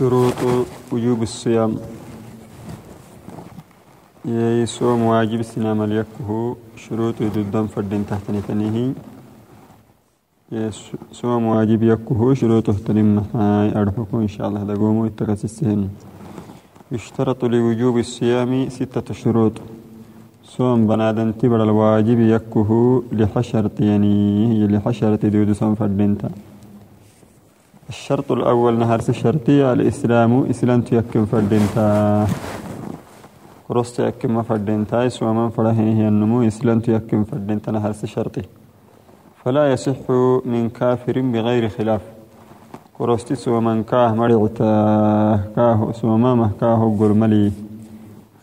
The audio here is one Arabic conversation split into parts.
شروط وجوب الصيام. يصوم واجب السنام اليكه شروط ضدن فردين تحت نتنيه صوم واجب يكه. شروط تنم هاي أرفقه إن شاء الله دقومو التكس السهن. يشترط لوجوب الصيام ستة شروط. صوم بنادن تبر الواجب يكه. لحشرة يعني لحشرة دود صوم فردينتا الشرط الأول نهار الشرطية الإسلام إسلام تيكم فردينتا. كروست يكم فردينتا. يسوى من فره هي النمو إسلام تيكم فردينتا نهار الشرطي. فلا يصح من كافر بغير خلاف. كروستي سوى من كاه مرعتا كاه سوى مامه كاه قل ملي.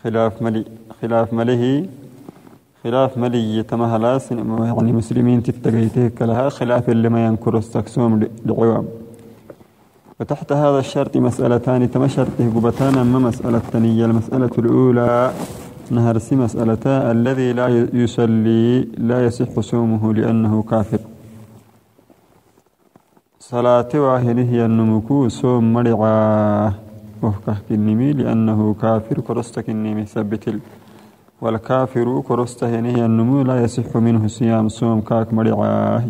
خلاف ملي خلاف مله خلاف ملي تمهلاس يعني مسلمين تتقيتك لها خلاف اللي ما ينكر استكسوم لعوام. وتحت هذا الشرط مسألتان تم شرطه قبتان أما مسألة الثانية المسألة الأولى نهرسي مسألة الذي لا يصلي لا يصح صومه لأنه كافر. صلاة واهنه هي النمكو صوم مرعاه وفكه كنمي لأنه كافر كرستك النمي ثبت والكافر كرسته هي النمو لا يصح منه صيام صوم كاك مرعاه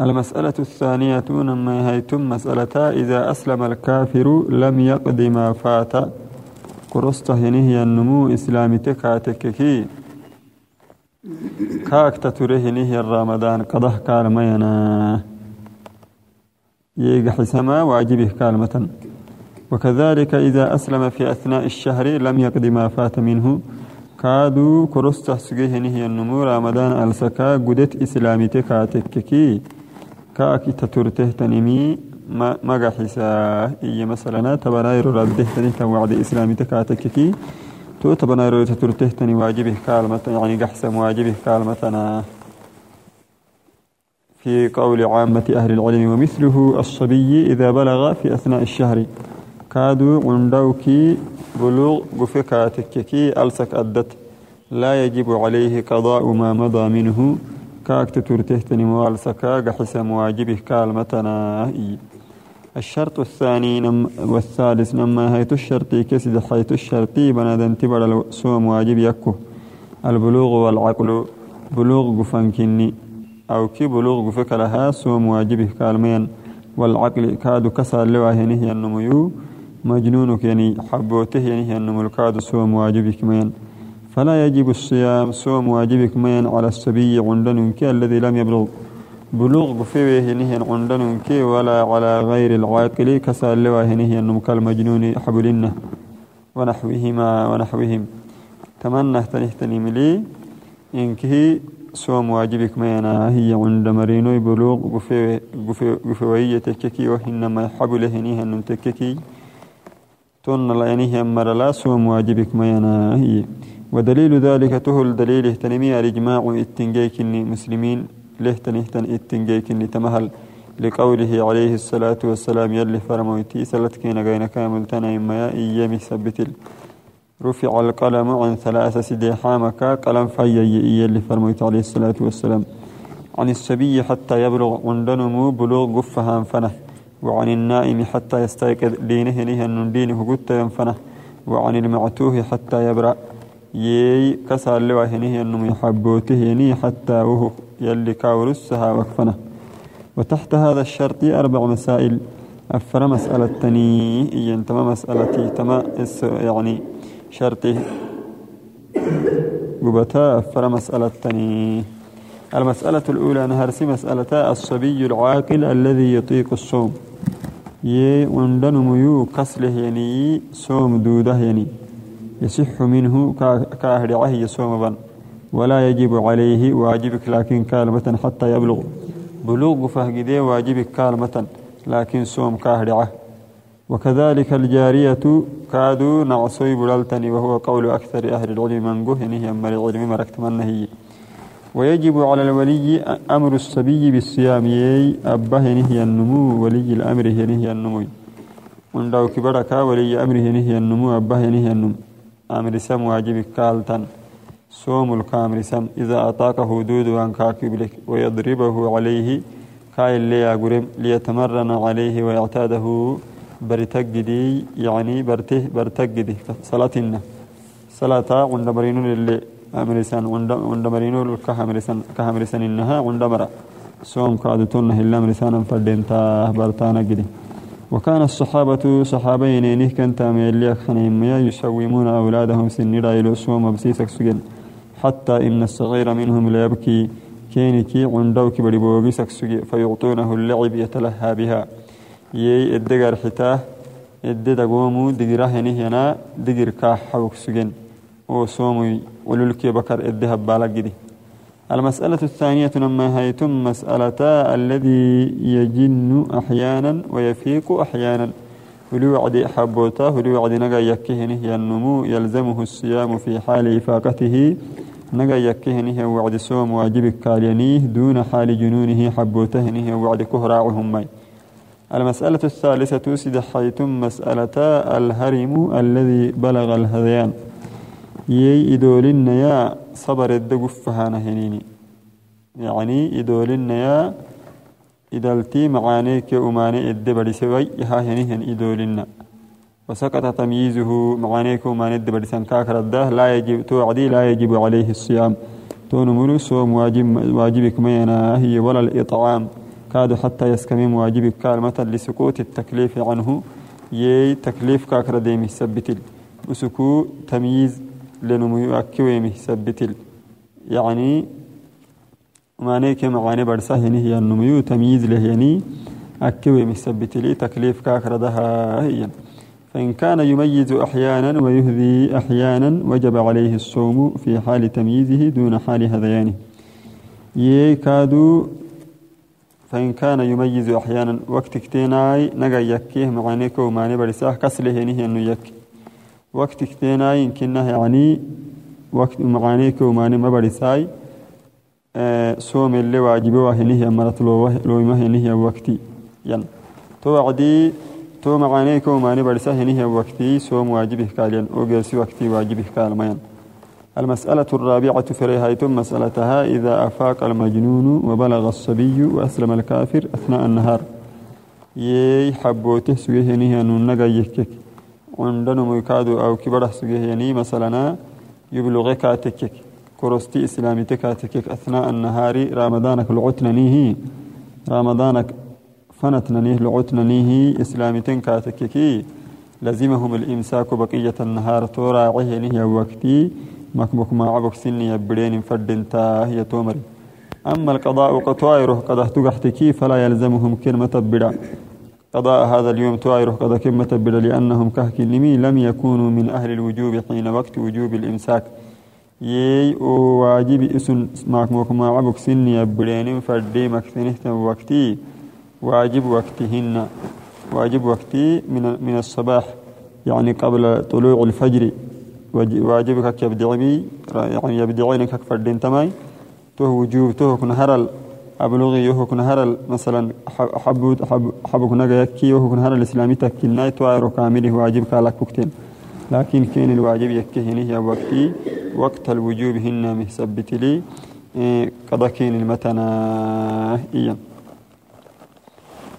المسألة الثانية نما هيتم مسألة إذا أسلم الكافر لم يقض ما فات. كرسته هي النمو إسلامي تكاتككي كاك تتره هي الرمضان. قضه كان مينا. يجح سما واجبه كالمة وكذلك إذا أسلم في أثناء الشهر لم يقض ما فات منه. كادوا كرسته سجيه هي النمو. رمضان ألسكا قدت إسلامي تكاتككي كاكي تترته تنمي ما قحسا إيه مثلا تبناير رده تني توعد إسلامي تكاتككي تو تبناير تترته تني واجبه كالمة يعني قحسا واجبه كالمتنا في قول عامة أهل العلم ومثله الصبي إذا بلغ في أثناء الشهر. كادوا عندوكي بلوغ بفكاتككي ألسك أدت. لا يجب عليه قضاء ما مضى منه. كاكت ترتهتني والسكا قحسم واجبه كالمتنا الشرط الثاني نم والثالث نما هيت الشرطي كسد حيت الشرطي بنادن تبر الصوم واجب يكو. البلوغ والعقل. بلوغ قفنكني أو كي بلوغ قفك لها صوم واجبه كالمين. والعقل كاد كسر لواه هي النميو مجنونك يعني حبوته يعني النمو الكاد صوم واجبك مين. فلا يجب الصيام. صوم واجبك مين على السبي عندنك الذي لم يبلغ. بلوغ بفيه نهي عندنك ولا على غير العاقل. كسال لواه نهي النمك المجنون حبلنا ونحوهما ونحوهم. تمنى تنهتني ملي. إنكه صوم واجبك مينا هي عند مرينو بلوغ قفوية تككي وهنما حبله نهي النمتككي تون لا ينهي أمر لا صوم واجبك مينا هي. ودليل ذلك تهل دليل اهتنمي الإجماع اتنجيك مسلمين لهتنهتن اتنجيك تمهل لقوله عليه الصلاة والسلام يلي فرمويتي سلتكين غين كامل تنايم يا إيامي سبتل. رفع القلم عن ثلاثة سدي حامك قلم في يلي فرمويت عليه الصلاة والسلام. عن السبي حتى يبلغ عندنمو بلوغ قفها فنه وعن النائم حتى يستيقظ دينه نهي دينه قد ينفنه. وعن المعتوه حتى يبرأ. يي كسر لواه نهي أنه يحبوته ني حتى وهو يلي كاورسها وكفنه. وتحت هذا الشرط أربع مسائل. أفر مسألة تني ينتمى مسألتي تما يعني شرطي. قبتا أفر مسألة تني. المسألة الأولى نهرسي مسألة الصبي العاقل الذي يطيق الصوم. يي وندنم يو كسله يعني صوم دودة يعني يصح منه كاهرعه يصوم بن ولا يجب عليه واجبك لكن كالمة حتى يبلغ. بلوغ فهجدي واجبك كالمة لكن صوم كاهرعه وكذلك الجارية كادوا نعصي بلالتني وهو قول أكثر أهل العلم من قهنه أما العلم مركت من هي ويجب على الولي أمر الصبي بالصيام يي أبه نهي النمو ولي الأمر نهي النمو. وندو كبرك ولي أمره نهي النمو أبه نهي النمو. أمر سم واجب كالتن. صوم الكامر سم. إذا أطاق حدود أن كاكبلك ويضربه عليه كاي اللي أقرم ليتمرن عليه ويعتاده. برتجدي يعني برته برتجدي صلاتنا. صلاة عند مرينون اللي أمرسان عند مرينون كهمرسان كهمرسان إنها عند مرة سوم كادتون هلا مرسانا فردين تا برتانا جدي وكان الصحابة صحابين إنه كان تامي خنيم يسومون أولادهم سن رايلو سوم بسيسك سجن حتى إن الصغير منهم لا يبكي. كينكي عندوك بريبوغي سكسجي فيعطونه اللعب يتلهى بها. يي الدقر حتاه الدد قومو دقره هنا دقر كاح حوك سجن وصومي وللكي بكر الذهب بالقدي المسألة الثانية لما هيتم مسألة الذي يجن أحيانا ويفيق أحيانا. ولو عدي حبوته ولو عدي نقا يكهنه ينمو يلزمه الصيام في حال إفاقته. نقا يكهنه وعد صوم واجب كالينيه دون حال جنونه حبوتهنه وعد كهراعهم مي المسألة الثالثة سد حيتم مسألة الهرم الذي بلغ الهذيان. يي إدولن يا صبر الدقف فهانا هنيني. يعني إدولن يا إدلتي معانيك أماني الدبر سوي. ها هنيهن إدولن وسقط تمييزه معانيك أماني الدبر سنكاكر الده لا يجب توعدي لا يجب عليه الصيام. تون صوم واجب واجبك مينا هي ولا الإطعام. كاد حتى يسكمم واجبك كلمة لسقوط التكليف عنه. يي تكليف كاكر ديمي سبتل وسكو تمييز لنمو أكويمه سبتل. يعني معنيك معاني برسا هني هي النمو تمييز له يعني أكويمه سبتلي تكليف كاكر دها هي. فإن كان يميز أحيانا ويهذي أحيانا وجب عليه الصوم في حال تمييزه دون حال هذيانه. يكادو فإن كان يميز أحيانا وقت كتيناي نجا يكيه معانيك وماني برساه كسله هني أنه يكي يعني معانيك وماني ما برساي أه سوم اللي واجبه وهنيه مرت لو لو ما هنيه وقتي. ين تو عدي تو معانيك وماني برساه هنيه وقتي سوم واجبه كالين. وقيس وقتي واجبه كالمين المسألة الرابعة فريها ثم مسألتها إذا أفاق المجنون وبلغ الصبي وأسلم الكافر أثناء النهار. يي حبوته سويه هنيه أنه نقا يكك عندنا ميكادو أو كبره سجيني مثلا يبلغ كاتكك كروستي إسلامي تكاتكك أثناء النهار رمضانك لعتننيه رمضانك فنتننيه لعتننيه إسلامي تنكاتككي لزمهم الإمساك بقية النهار تورا عهنه وقتي مكمك ما عبك سني يبرين فردن هي تومري. أما القضاء قطائره قد احتكي فلا يلزمهم كلمة بدا قضاء هذا اليوم توائره قد كمة بدا لأنهم كهكلمي لم يكونوا من أهل الوجوب حين وقت وجوب الإمساك. يي واجب إسن ماك موكما عبك سني يبرين فردي مكثنه وقتي. واجب وقتهن. واجب وقتي من من الصباح يعني قبل طلوع الفجر. واجبك يبدعي يعني يبدعينك فردين تماي تو وجوب تو كن أبلغي يهو كن هرل مثلا حبود حب حبك نجا يكي يهو كن هرل الإسلامي تكين ناي توائر كامله واجبك على كوكتين. لكن كين الواجب يكيه هي وقتي وقت الوجوب هن مثبت لي قد كين المتنا إيا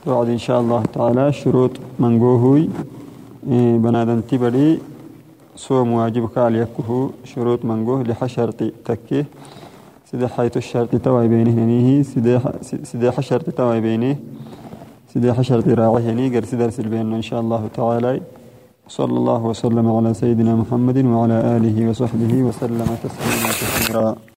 بعد إن شاء الله تعالى شروط منقوهوي بنادن تبري صوم واجبك على يكه شروط منقوه لحشرط تكيه. سيدي حيث الشرط توي بينه هنيه سيدي حشرط توي بينه سيدي حشرط راعي هني سيدي رسل بينه إن شاء الله تعالى. صلى الله وسلم على سيدنا محمد وعلى آله وصحبه وسلم تسليما كثيرا.